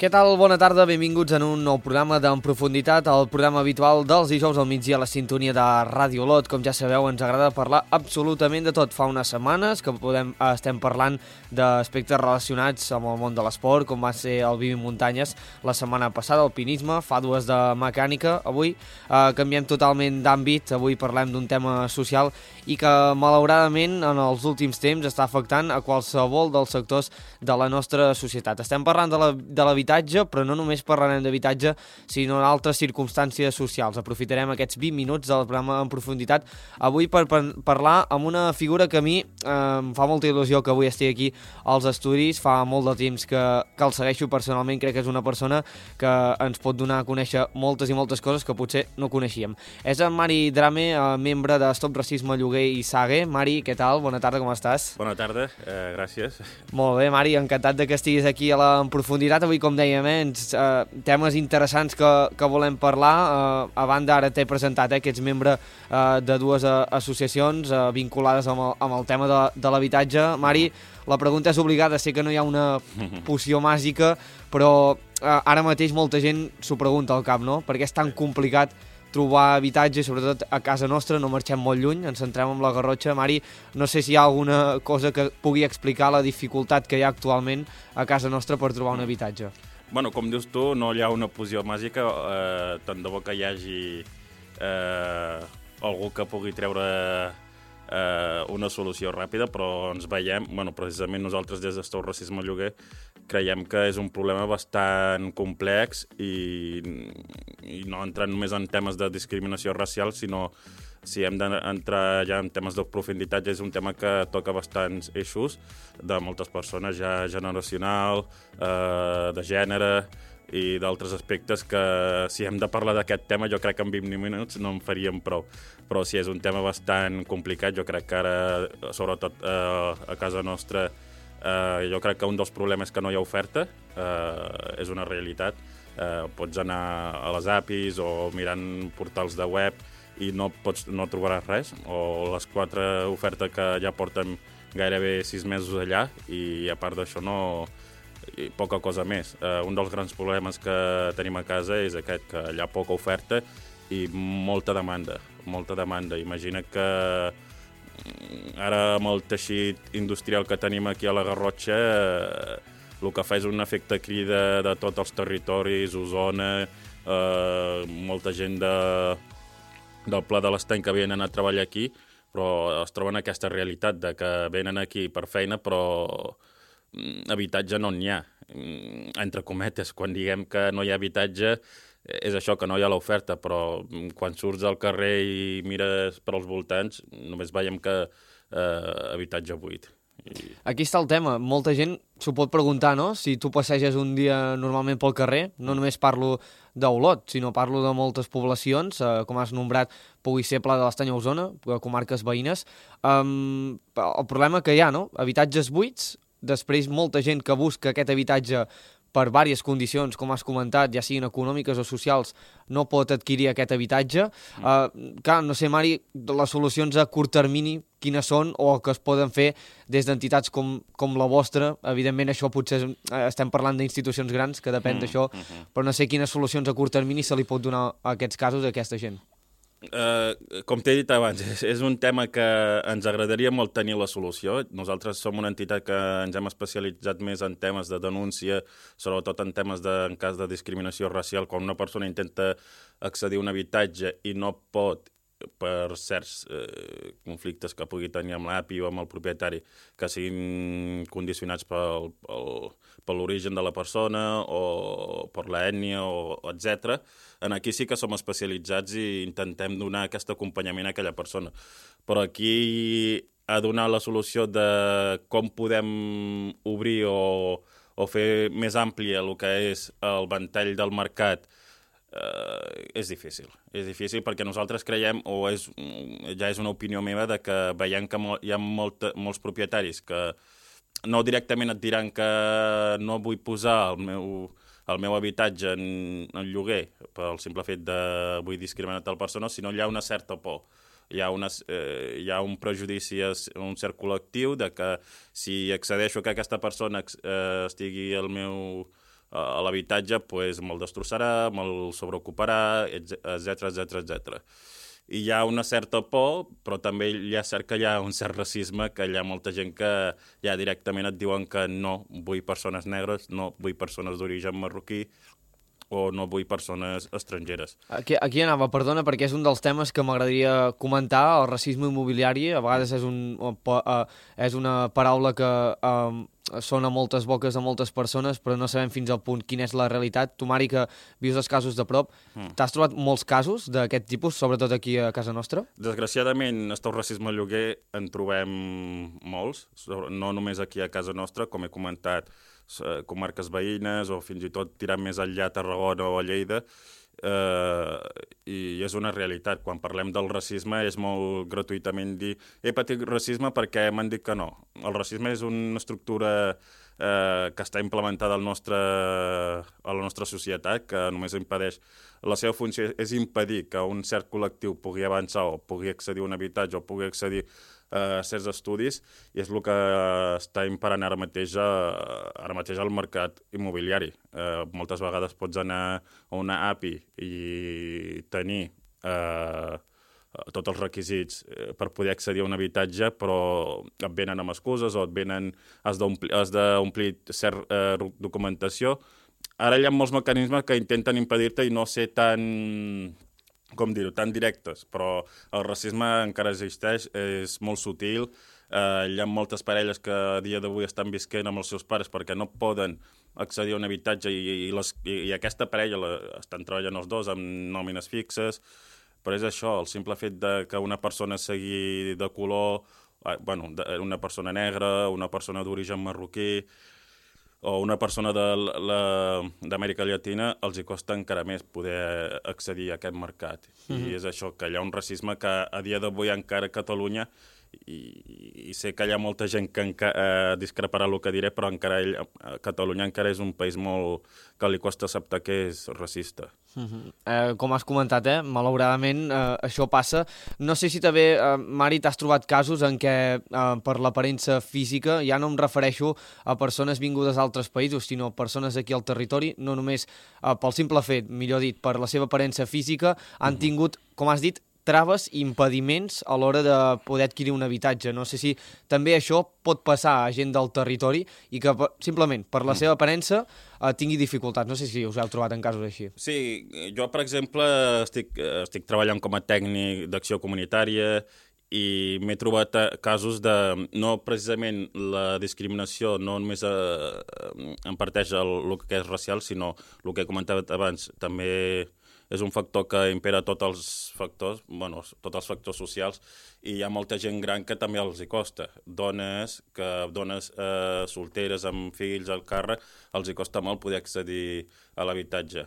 Què tal? Bona tarda, benvinguts en un nou programa d'En Profunditat, el programa habitual dels dijous al migdia a la sintonia de Ràdio Lot. Com ja sabeu, ens agrada parlar absolutament de tot. Fa unes setmanes que podem, estem parlant d'aspectes relacionats amb el món de l'esport, com va ser el Vivi Muntanyes la setmana passada, el pinisme, fa dues de mecànica. Avui eh, canviem totalment d'àmbit, avui parlem d'un tema social i que malauradament en els últims temps està afectant a qualsevol dels sectors de la nostra societat. Estem parlant de l'habitatge d'habitatge, però no només parlarem d'habitatge, sinó en altres circumstàncies socials. Aprofitarem aquests 20 minuts del programa en profunditat avui per, per parlar amb una figura que a mi eh, em fa molta il·lusió que avui estigui aquí als estudis, fa molt de temps que, que el segueixo personalment, crec que és una persona que ens pot donar a conèixer moltes i moltes coses que potser no coneixíem. És en Mari Drame, eh, membre de Stop Racisme Lloguer i Sague. Mari, què tal? Bona tarda, com estàs? Bona tarda, eh, gràcies. Molt bé, Mari, encantat de que estiguis aquí a la en profunditat. Avui, com dèiem, eh, ens, eh, temes interessants que, que volem parlar. Eh, a banda, ara t'he presentat eh, que ets membre eh, de dues eh, associacions eh, vinculades amb el, amb el tema de, de l'habitatge. Mari, la pregunta és obligada, sé que no hi ha una poció màgica, però eh, ara mateix molta gent s'ho pregunta al cap, no? Perquè és tan complicat trobar habitatge, sobretot a casa nostra, no marxem molt lluny, ens centrem en la Garrotxa. Mari, no sé si hi ha alguna cosa que pugui explicar la dificultat que hi ha actualment a casa nostra per trobar un habitatge. Bueno, com dius tu, no hi ha una posió màgica, eh, tant de bo que hi hagi eh, algú que pugui treure eh, una solució ràpida, però ens veiem, bueno, precisament nosaltres des d'Estau Racisme Lloguer creiem que és un problema bastant complex i, i no entrant només en temes de discriminació racial, sinó si hem d'entrar ja en temes de profunditat, ja és un tema que toca bastants eixos de moltes persones, ja generacional, eh, de gènere i d'altres aspectes que si hem de parlar d'aquest tema jo crec que en 20 minuts no en faríem prou. Però si és un tema bastant complicat jo crec que ara, sobretot eh, a casa nostra eh, jo crec que un dels problemes que no hi ha oferta eh, és una realitat. Eh, pots anar a les APIs o mirant portals de web i no, pots, no trobaràs res, o les quatre ofertes que ja porten gairebé sis mesos allà, i a part d'això no, i poca cosa més. Uh, un dels grans problemes que tenim a casa és aquest, que hi ha poca oferta i molta demanda, molta demanda. Imagina que mm, ara amb el teixit industrial que tenim aquí a la Garrotxa eh, el que fa és un efecte crida de tots els territoris, Osona, eh, molta gent de, del Pla de l'Estany que venen a treballar aquí, però es troben aquesta realitat de que venen aquí per feina, però mm, habitatge no n'hi ha. Mm, entre cometes, quan diguem que no hi ha habitatge, és això, que no hi ha l'oferta, però mm, quan surts al carrer i mires per als voltants, només veiem que eh, habitatge buit. I... Aquí està el tema. Molta gent s'ho pot preguntar, no? Si tu passeges un dia normalment pel carrer, no només parlo d'Olot, sinó parlo de moltes poblacions, eh, com has nombrat, pugui ser Pla de l'Estany Osona, comarques veïnes. Um, el problema que hi ha, no? Habitatges buits, després molta gent que busca aquest habitatge per diverses condicions, com has comentat, ja siguin econòmiques o socials, no pot adquirir aquest habitatge. Mm. Uh, clar, no sé, Mari, les solucions a curt termini quines són o que es poden fer des d'entitats com, com la vostra. Evidentment, això potser uh, estem parlant d'institucions grans, que depèn mm. d'això, mm -hmm. però no sé quines solucions a curt termini se li pot donar a aquests casos a aquesta gent. Uh, com t'he dit abans, és, és un tema que ens agradaria molt tenir la solució. Nosaltres som una entitat que ens hem especialitzat més en temes de denúncia, sobretot en temes de, en cas de discriminació racial, quan una persona intenta accedir a un habitatge i no pot per certs eh, conflictes que pugui tenir amb l'API o amb el propietari que siguin condicionats pel, pel, per l'origen de la persona o per l'ètnia, etc. En aquí sí que som especialitzats i intentem donar aquest acompanyament a aquella persona. Però aquí a donar la solució de com podem obrir o, o fer més àmplia el que és el ventall del mercat eh, és difícil. És difícil perquè nosaltres creiem, o és, ja és una opinió meva, de que veiem que hi ha molta, molts propietaris que no directament et diran que no vull posar el meu, el meu habitatge en, en lloguer pel simple fet de vull discriminar tal persona, sinó hi ha una certa por. Hi ha, una, eh, hi ha un prejudici un cert col·lectiu de que si accedeixo que aquesta persona eh, estigui al meu a l'habitatge, pues, me'l destrossarà, me'l sobreocuparà, etc etc etc i hi ha una certa por, però també hi ha cert que hi ha un cert racisme, que hi ha molta gent que ja directament et diuen que no vull persones negres, no vull persones d'origen marroquí, o no vull persones estrangeres. Aquí, aquí anava, perdona, perquè és un dels temes que m'agradaria comentar, el racisme immobiliari, a vegades és, un, uh, és una paraula que uh, sona a moltes boques a moltes persones, però no sabem fins al punt quina és la realitat. Tu, Mari, que vius els casos de prop, mm. t'has trobat molts casos d'aquest tipus, sobretot aquí a casa nostra? Desgraciadament, el racisme lloguer en trobem molts, no només aquí a casa nostra, com he comentat, eh, comarques veïnes o fins i tot tirant més enllà a Tarragona o a Lleida, eh, i és una realitat. Quan parlem del racisme és molt gratuïtament dir he patit racisme perquè m'han dit que no. El racisme és una estructura eh, que està implementada al nostre, a la nostra societat, que només impedeix... La seva funció és impedir que un cert col·lectiu pugui avançar o pugui accedir a un habitatge o pugui accedir eh, certs estudis i és el que està imparant ara mateix, a, ara mateix al mercat immobiliari. Eh, moltes vegades pots anar a una API i tenir eh, tots els requisits eh, per poder accedir a un habitatge, però et venen amb excuses o et venen, has d'omplir cert eh, documentació. Ara hi ha molts mecanismes que intenten impedir-te i no ser tan com dir-ho, tan directes, però el racisme encara existeix, és molt sutil, eh, hi ha moltes parelles que a dia d'avui estan visquent amb els seus pares perquè no poden accedir a un habitatge i, i, les, i, i aquesta parella la, estan treballant els dos amb nòmines fixes, però és això, el simple fet de que una persona sigui de color, eh, bueno, de, una persona negra, una persona d'origen marroquí, o una persona d'Amèrica Llatina els hi costa encara més poder accedir a aquest mercat. Mm -hmm. I mhm. és això, que hi ha un racisme que a dia d'avui encara a Catalunya i, i sé que hi ha molta gent que enca, eh, discreparà el que diré, però encara ell, a Catalunya encara és un país molt que li costa acceptar que és racista. Uh -huh. eh, com has comentat, eh, malauradament eh, això passa. No sé si també, eh, Mari, t'has trobat casos en què eh, per l'aparença física, ja no em refereixo a persones vingudes d'altres països, sinó persones aquí al territori, no només eh, pel simple fet, millor dit, per la seva aparença física, han uh -huh. tingut, com has dit, traves i impediments a l'hora de poder adquirir un habitatge. No sé si també això pot passar a gent del territori i que simplement per la mm. seva aparença eh, tingui dificultats. No sé si us heu trobat en casos així. Sí, jo, per exemple, estic, estic treballant com a tècnic d'acció comunitària i m'he trobat casos de, no precisament la discriminació no només eh, en parteix el, el que és racial, sinó el que he comentat abans, també és un factor que impera tots els factors, bueno, tots els factors socials, i hi ha molta gent gran que també els hi costa. Dones, que dones eh, solteres amb fills al càrrec, els hi costa molt poder accedir a l'habitatge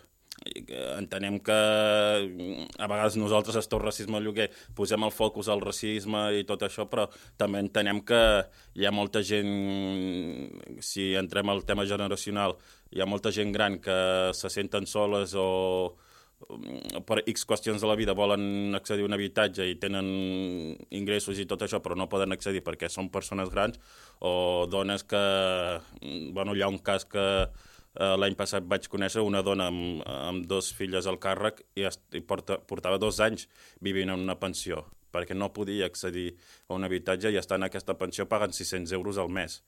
entenem que a vegades nosaltres, el racisme lloguer, posem el focus al racisme i tot això, però també entenem que hi ha molta gent, si entrem al tema generacional, hi ha molta gent gran que se senten soles o, Mm, per X qüestions de la vida volen accedir a un habitatge i tenen ingressos i tot això, però no poden accedir perquè són persones grans, o dones que... Mm, bueno, hi ha un cas que eh, l'any passat vaig conèixer una dona amb, amb dos filles al càrrec i, i porta, portava dos anys vivint en una pensió perquè no podia accedir a un habitatge i estar en aquesta pensió pagant 600 euros al mes.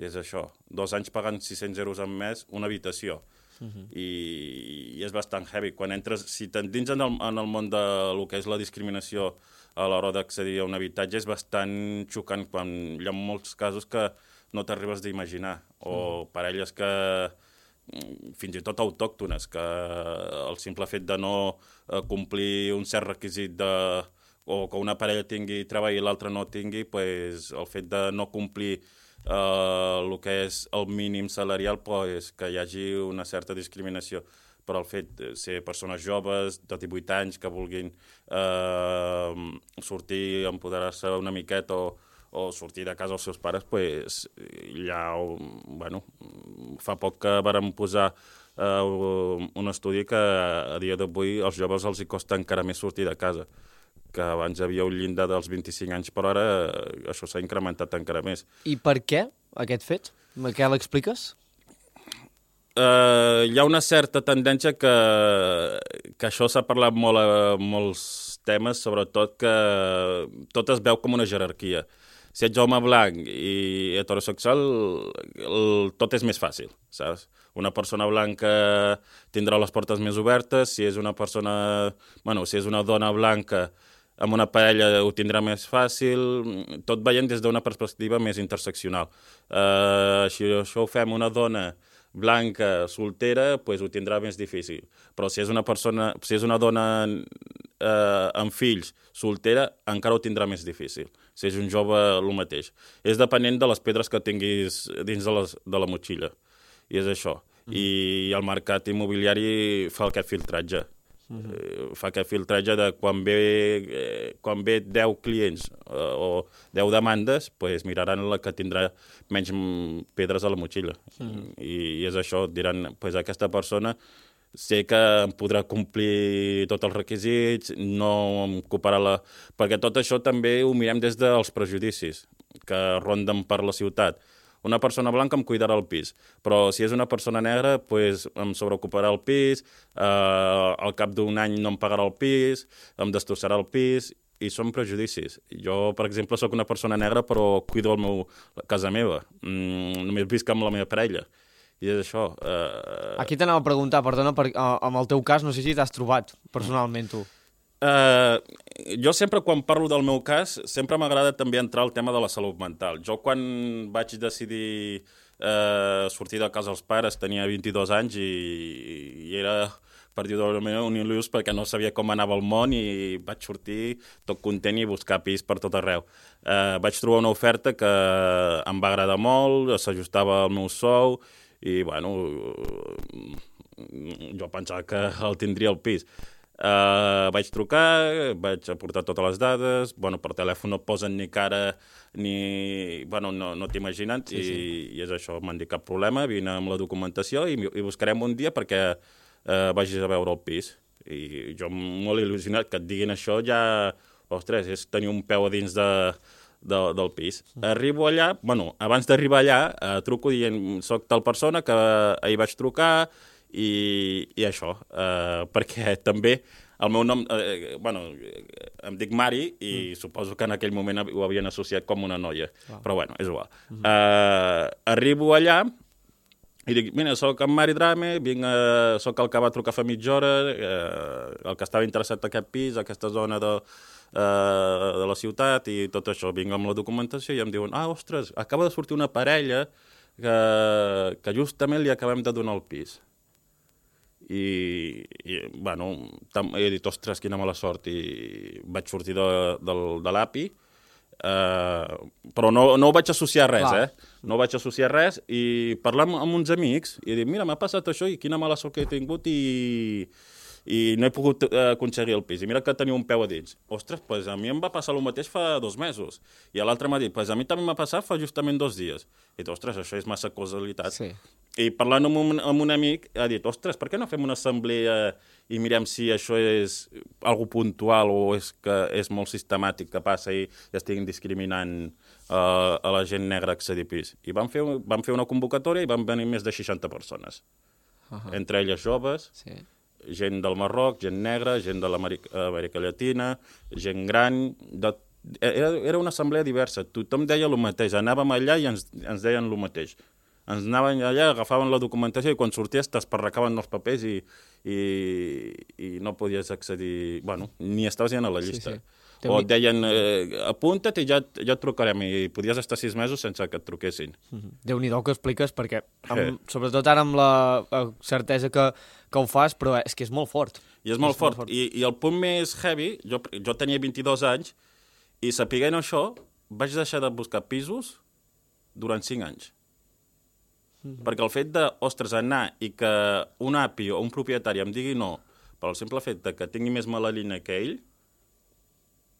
I és això, dos anys pagant 600 euros al mes una habitació Uh -huh. I, I és bastant heavy. Quan entres, si t'endins en, el, en el món de lo que és la discriminació a l'hora d'accedir a un habitatge, és bastant xocant quan hi ha molts casos que no t'arribes d'imaginar, o uh -huh. parelles que mm, fins i tot autòctones, que el simple fet de no eh, complir un cert requisit de, o que una parella tingui treball i l'altra no tingui, pues, el fet de no complir eh, el que és el mínim salarial, pues, que hi hagi una certa discriminació. Per al fet de ser persones joves de 18 anys que vulguin eh, sortir, empoderar-se una miqueta o, o sortir de casa els seus pares, pues, ja, bueno, fa poc que vàrem posar eh, un estudi que a dia d'avui als joves els hi costa encara més sortir de casa que abans havia un llindar dels 25 anys, però ara eh, això s'ha incrementat encara més. I per què aquest fet? Què l'expliques? Uh, hi ha una certa tendència que, que això s'ha parlat molt a molts temes, sobretot que tot es veu com una jerarquia. Si ets home blanc i heterosexual, el, tot és més fàcil, saps? Una persona blanca tindrà les portes més obertes, si és una persona... Bueno, si és una dona blanca amb una parella ho tindrà més fàcil, tot veient des d'una perspectiva més interseccional. Uh, si això ho fem una dona blanca, soltera, pues ho tindrà més difícil. Però si és una persona, si és una dona eh, amb fills, soltera, encara ho tindrà més difícil. Si és un jove, el mateix. És depenent de les pedres que tinguis dins de, les, de la motxilla. I és això. Mm. I el mercat immobiliari fa aquest filtratge. Eh, fa aquest filtratge de quan ve, eh, quan ve 10 clients eh, o 10 demandes, pues miraran la que tindrà menys pedres a la motxilla. Uh -huh. I, I és això, diran, pues aquesta persona sé que em podrà complir tots els requisits, no em ocuparà la... Perquè tot això també ho mirem des dels prejudicis que ronden per la ciutat una persona blanca em cuidarà el pis, però si és una persona negra, pues, em sobreocuparà el pis, eh, al cap d'un any no em pagarà el pis, em destrossarà el pis, i són prejudicis. Jo, per exemple, sóc una persona negra, però cuido el meu, la casa meva. Mm, només visc amb la meva parella. I és això. Eh... Aquí t'anava a preguntar, perdona, per, amb el teu cas, no sé si t'has trobat personalment tu. Uh, jo sempre, quan parlo del meu cas, sempre m'agrada també entrar al tema de la salut mental. Jo, quan vaig decidir uh, sortir de casa als pares, tenia 22 anys i, i era per dir-ho un il·lus perquè no sabia com anava el món i vaig sortir tot content i buscar pis per tot arreu. Uh, vaig trobar una oferta que em va agradar molt, s'ajustava al meu sou i, bueno, jo pensava que el tindria al pis. Uh, vaig trucar, vaig aportar totes les dades, bueno, per telèfon no posen ni cara ni... Bueno, no, no t'imagina't, sí, sí. I, i és això, m'han dit cap problema, vine amb la documentació i, i buscarem un dia perquè uh, vagis a veure el pis. I jo molt il·lusionat que et diguin això ja... Ostres, és tenir un peu a dins de, de, del pis. Arribo allà, bueno, abans d'arribar allà, uh, truco dient, soc tal persona que ahir vaig trucar, i, i això, eh, perquè també el meu nom, eh, bueno, em dic Mari i mm. suposo que en aquell moment ho havien associat com una noia, ah. però bueno, és igual. Mm -hmm. eh, arribo allà i dic, mira, sóc en Mari Drame, vinc a, sóc el que va trucar fa mitja hora, eh, el que estava interessat en aquest pis, aquesta zona de, eh, de la ciutat i tot això. Vinc amb la documentació i em diuen, ah, ostres, acaba de sortir una parella que, que justament li acabem de donar el pis i, i bueno, he dit, ostres, quina mala sort, i vaig sortir de, de, de l'API, eh, però no, no ho vaig associar a res, Clar. eh? No vaig associar res, i parlar amb, amb uns amics, i dir, mira, m'ha passat això, i quina mala sort que he tingut, i i no he pogut eh, aconseguir el pis. I mira que tenia un peu a dins. Ostres, pues a mi em va passar el mateix fa dos mesos. I l'altre m'ha dit, pues a mi també m'ha passat fa justament dos dies. I dit, ostres, això és massa causalitat. Sí. I parlant amb un, amb un amic, ha dit, ostres, per què no fem una assemblea i mirem si això és algo puntual o és que és molt sistemàtic que passa i estiguin discriminant uh, a la gent negra a accedir pis. I vam fer, vam fer una convocatòria i van venir més de 60 persones. Uh -huh. Entre elles joves, sí gent del Marroc, gent negra, gent de l'Amèrica Llatina, gent gran, de, era, era una assemblea diversa, tothom deia el mateix, anàvem allà i ens, ens deien el mateix. ens anaven allà, agafaven la documentació i quan sorties t'esparracaven els papers i, i, i no podies accedir... Bueno, ni estaves ja a la llista. sí. Sí, sí. O et deien, eh, apunta't i ja, ja et trucarem, i podies estar sis mesos sense que et truquessin. Mhm. Déu-n'hi-do que expliques, perquè amb, Sí. sobretot ara amb la eh, certesa que, que ho fas, però és que és molt fort. I és molt És molt fort. fort. I, I el punt més heavy, jo, jo tenia 22 anys, i sapiguent això, vaig deixar de buscar pisos durant 5 anys. Perquè el fet de, ostres, anar i que un api o un propietari em digui no, per el simple fet de que tingui més melanina que ell,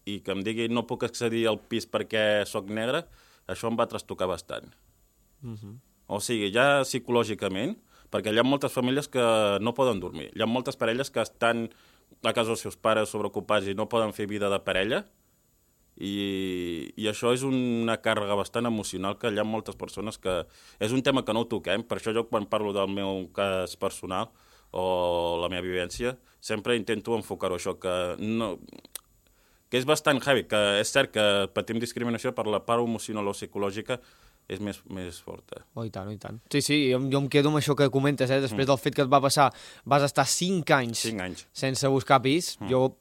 i que em digui no puc accedir al pis perquè sóc negre, això em va trastocar bastant. O sigui, ja psicològicament, perquè hi ha moltes famílies que no poden dormir. Hi ha moltes parelles que estan a casa dels seus pares sobreocupats i no poden fer vida de parella, i, i això és una càrrega bastant emocional que hi ha moltes persones que... És un tema que no toquem, per això jo quan parlo del meu cas personal o la meva vivència, sempre intento enfocar-ho això, que no, que és bastant heavy, que és cert que patim discriminació per la part emocional o psicològica és més, més forta. Oh, i tant, oh, i tant. Sí, sí, jo, jo em quedo amb això que comentes, eh? després mm. del fet que et va passar, vas estar 5 anys, Cinc anys. sense buscar pis, mm. jo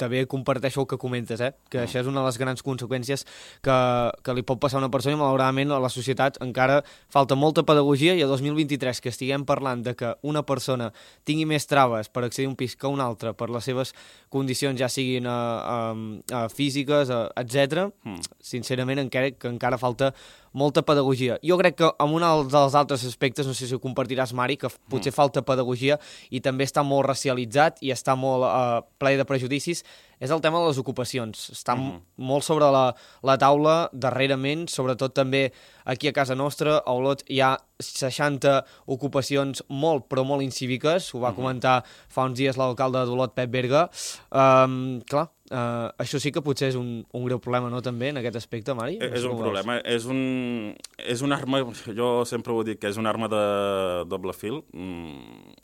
també comparteixo el que comentes, eh? que mm. això és una de les grans conseqüències que, que li pot passar a una persona i malauradament a la societat encara falta molta pedagogia i a 2023 que estiguem parlant de que una persona tingui més traves per accedir a un pis que una altra per les seves condicions ja siguin uh, uh, uh, físiques, uh, etc. Mm. sincerament encara, que encara falta molta pedagogia. Jo crec que en un dels altres aspectes, no sé si ho compartiràs, Mari, que potser falta pedagogia i també està molt racialitzat i està molt eh, ple de prejudicis, és el tema de les ocupacions. Està mm -hmm. molt sobre la, la taula darrerament, sobretot també aquí a casa nostra, a Olot hi ha 60 ocupacions molt, però molt incíviques, ho va mm -hmm. comentar fa uns dies l'alcalde d'Olot, Pep Berga. Um, clar, uh, això sí que potser és un, un greu problema, no, també, en aquest aspecte, Mari? Eh, és sé un problema, és un, és una arma, jo sempre ho dic, que és una arma de doble fil. Mm,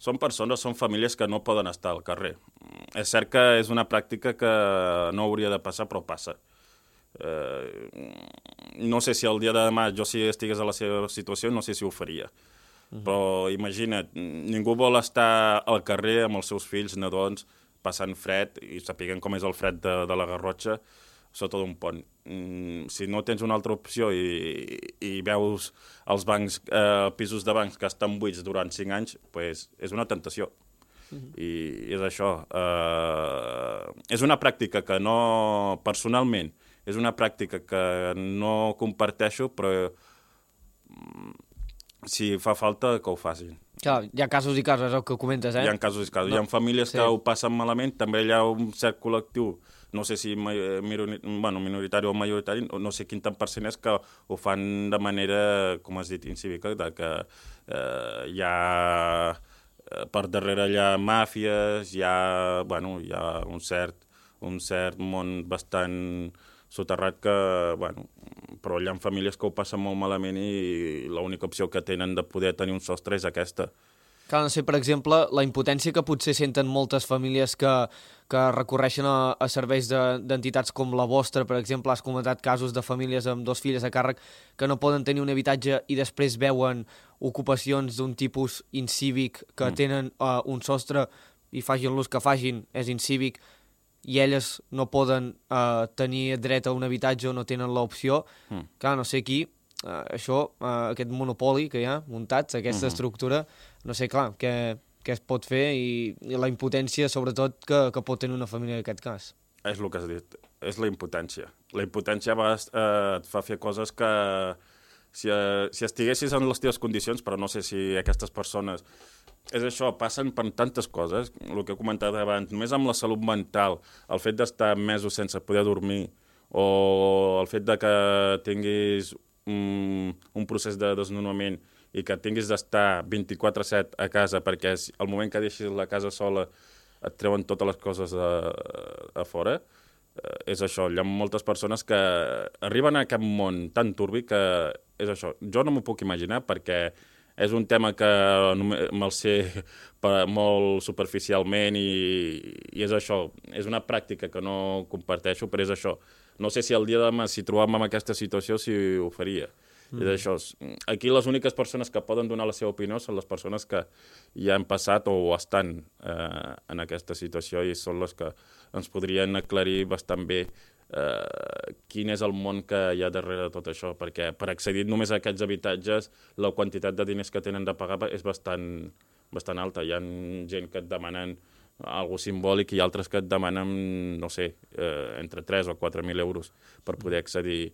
són persones, són famílies que no poden estar al carrer. Mm, és cert que és una pràctica que no hauria de passar, però passa. Eh, no sé si el dia de demà jo si estigués a la seva situació, no sé si ho faria. Però imagina't, ningú vol estar al carrer amb els seus fills, nadons, passant fred, i sapiguen com és el fred de, de la Garrotxa, sota d'un pont. Mm, si no tens una altra opció i, i veus els bancs, eh, pisos de bancs que estan buits durant 5 anys, pues, és una tentació. I, i és això. Eh, és una pràctica que no, personalment, és una pràctica que no comparteixo, però mm, si fa falta, que ho facin. Clar, hi ha casos i casos, és el que comentes, eh? Hi ha casos i casos. No. Hi ha famílies Sí. que ho passen malament, també hi ha un cert col·lectiu, no sé si mironi- bueno, minoritari o majoritari, no- sé quin tant per cent és que ho fan de manera, com has dit, incívica, de que eh, hi ha eh, per darrere hi ha màfies, hi ha, bueno, hi ha un cert, un cert món bastant soterrat que, bueno, però hi ha famílies que ho passen molt malament i l'única opció que tenen de poder tenir un sostre és aquesta. Clar, no sé, per exemple, la impotència que potser senten moltes famílies que, que recorreixen a, a serveis de- d'entitats com la vostra, per exemple, has comentat casos de famílies amb dos filles a càrrec que no poden tenir un habitatge i després veuen ocupacions d'un tipus incívic que mm. tenen uh, un sostre i facin l'ús que facin, és incívic, i elles no poden uh, tenir dret a un habitatge o no tenen l'opció, mm. clar, no sé aquí, uh, això, uh, aquest monopoli que hi ha muntats, aquesta Mhm. estructura, no sé, clar, què, què es pot fer i, i la impotència, sobretot, que, que pot tenir una família en aquest cas. És el que has dit, és la impotència. La impotència a vegades eh, et fa fer coses que si, eh, si estiguessis en les teves condicions, però no sé si aquestes persones... És això, passen per tantes coses, el que he comentat abans, només amb la salut mental, el fet d'estar mesos sense poder dormir, o el fet de que tinguis un, un procés de desnonament i que tinguis d'estar 24-7 a casa perquè al moment que deixis la casa sola et treuen totes les coses a, a fora, eh, és això. Hi ha moltes persones que arriben a aquest món tan turbi que és això. Jo no m'ho puc imaginar perquè és un tema que me'l sé molt superficialment i, i és això. És una pràctica que no comparteixo, però és això. No sé si el dia de demà, si trobàvem en aquesta situació, si ho faria. Mm. És això. Aquí les úniques persones que poden donar la seva opinió són les persones que ja han passat o estan eh, en aquesta situació i són les que ens podrien aclarir bastant bé eh, quin és el món que hi ha darrere de tot això, perquè per accedir només a aquests habitatges la quantitat de diners que tenen de pagar és bastant, bastant alta. Hi ha gent que et demanen algo simbòlic i altres que et demanen, no sé, eh, entre 3 o 4.000 euros per poder accedir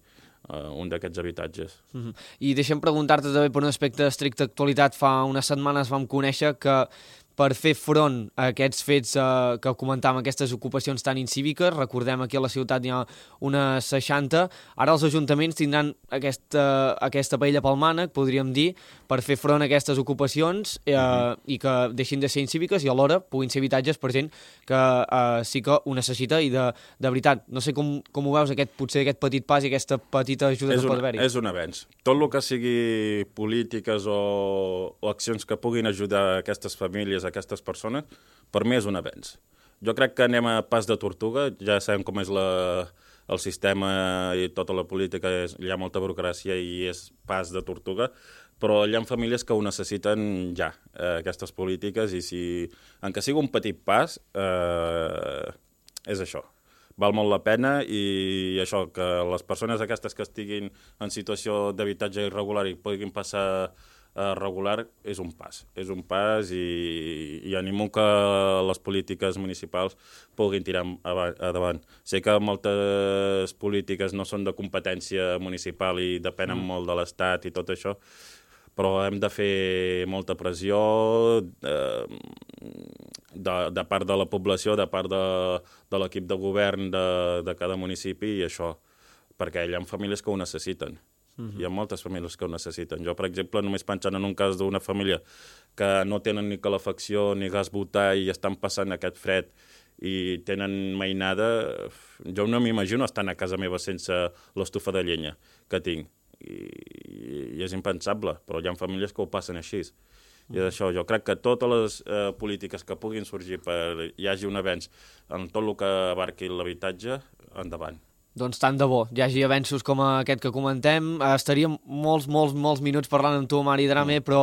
uh, un d'aquests habitatges. Mm -hmm. I deixem preguntar-te també per un aspecte d'estricta actualitat. Fa unes setmanes vam conèixer que per fer front a aquests fets eh, que comentàvem, aquestes ocupacions tan incíviques. Recordem aquí a la ciutat hi ha unes 60. Ara els ajuntaments tindran aquesta, aquesta paella pel mànec, podríem dir, per fer front a aquestes ocupacions eh, uh -huh. i que deixin de ser incíviques i alhora puguin ser habitatges per gent que eh, sí que ho necessita i de, de veritat. No sé com, com ho veus, aquest, potser aquest petit pas i aquesta petita ajuda és que pot haver-hi. És un avenç. Tot el que sigui polítiques o, o accions que puguin ajudar aquestes famílies aquestes persones, per mi és un avenç. Jo crec que anem a pas de tortuga, ja sabem com és la, el sistema i tota la política, és, hi ha molta burocràcia i és pas de tortuga, però hi ha famílies que ho necessiten ja, eh, aquestes polítiques, i si, encara sigui un petit pas, eh, és això. Val molt la pena i això, que les persones aquestes que estiguin en situació d'habitatge irregular i puguin passar regular és un pas. És un pas i, i animo que les polítiques municipals puguin tirar endavant. Sé que moltes polítiques no són de competència municipal i depenen mm. molt de l'Estat i tot això, però hem de fer molta pressió eh, de, de part de la població, de part de, de l'equip de govern de, de cada municipi i això, perquè hi ha famílies que ho necessiten. Uh -huh. Hi ha moltes famílies que ho necessiten. Jo, per exemple, només pensant en un cas d'una família que no tenen ni calefacció ni gas butà i estan passant aquest fred i tenen mainada, jo no m'imagino estar a casa meva sense l'estufa de llenya que tinc. I, i és impensable, però hi ha famílies que ho passen així. I és això, jo crec que totes les eh, polítiques que puguin sorgir per hi hagi un avenç en tot el que abarqui l'habitatge, endavant. Doncs tant de bo, hi hagi avenços com aquest que comentem. Estaríem molts, molts, molts minuts parlant amb tu, Mari Drame, mm. però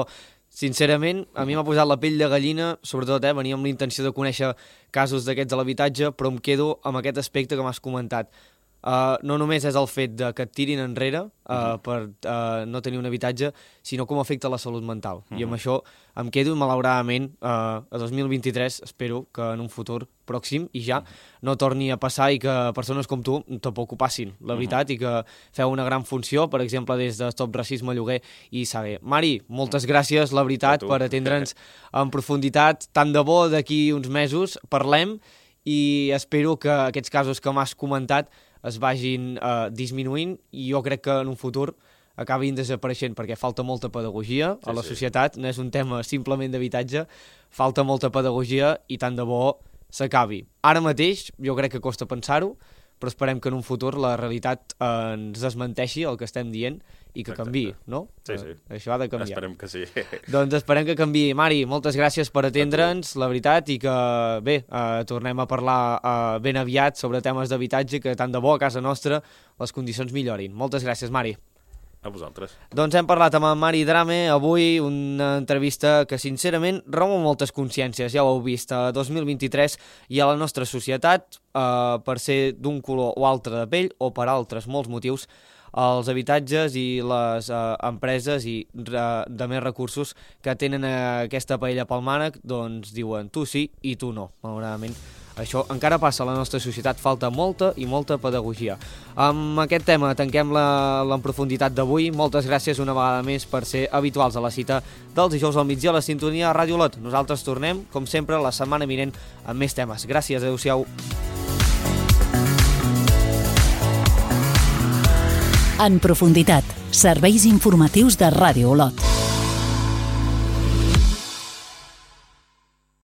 sincerament, a mi m'ha posat la pell de gallina, sobretot, eh, venia amb la intenció de conèixer casos d'aquests a l'habitatge, però em quedo amb aquest aspecte que m'has comentat. Uh, no només és el fet de que et tirin enrere uh, uh -huh. per uh, no tenir un habitatge, sinó com afecta la salut mental. Uh -huh. I amb això em quedo, malauradament, uh, a 2023, espero que en un futur pròxim i ja uh -huh. no torni a passar i que persones com tu tampoc ho passin, la veritat, uh -huh. i que feu una gran funció, per exemple, des de Stop Racisme Lloguer i Saber. Mari, moltes gràcies, la veritat, per atendre'ns en profunditat. Tant de bo d'aquí uns mesos parlem i espero que aquests casos que m'has comentat es vagin eh, disminuint i jo crec que en un futur acabin desapareixent perquè falta molta pedagogia sí, a la sí. societat, no és un tema simplement d'habitatge, falta molta pedagogia i tant de bo s'acabi. Ara mateix jo crec que costa pensar-ho, però esperem que en un futur la realitat eh, ens desmenteixi el que estem dient i que canvi, no? Sí, sí. Uh, això ha de canviar. Esperem que sí. doncs esperem que canvi. Mari, moltes gràcies per atendre'ns, la veritat, i que, bé, uh, tornem a parlar uh, ben aviat sobre temes d'habitatge, que tant de bo a casa nostra les condicions millorin. Moltes gràcies, Mari. A vosaltres. Doncs hem parlat amb en Mari Drame, avui una entrevista que sincerament remou moltes consciències, ja ho heu vist, a 2023 i a la nostra societat, eh, per ser d'un color o altre de pell o per altres molts motius, els habitatges i les eh, empreses i re, de més recursos que tenen eh, aquesta paella pel mànec, doncs diuen tu sí i tu no, malauradament. Això encara passa a la nostra societat, falta molta i molta pedagogia. Amb aquest tema tanquem la, la profunditat d'avui. Moltes gràcies una vegada més per ser habituals a la cita dels dijous al migdia a la sintonia a Ràdio Lot. Nosaltres tornem, com sempre, la setmana vinent amb més temes. Gràcies, adeu-siau. En profunditat, serveis informatius de Ràdio Olot.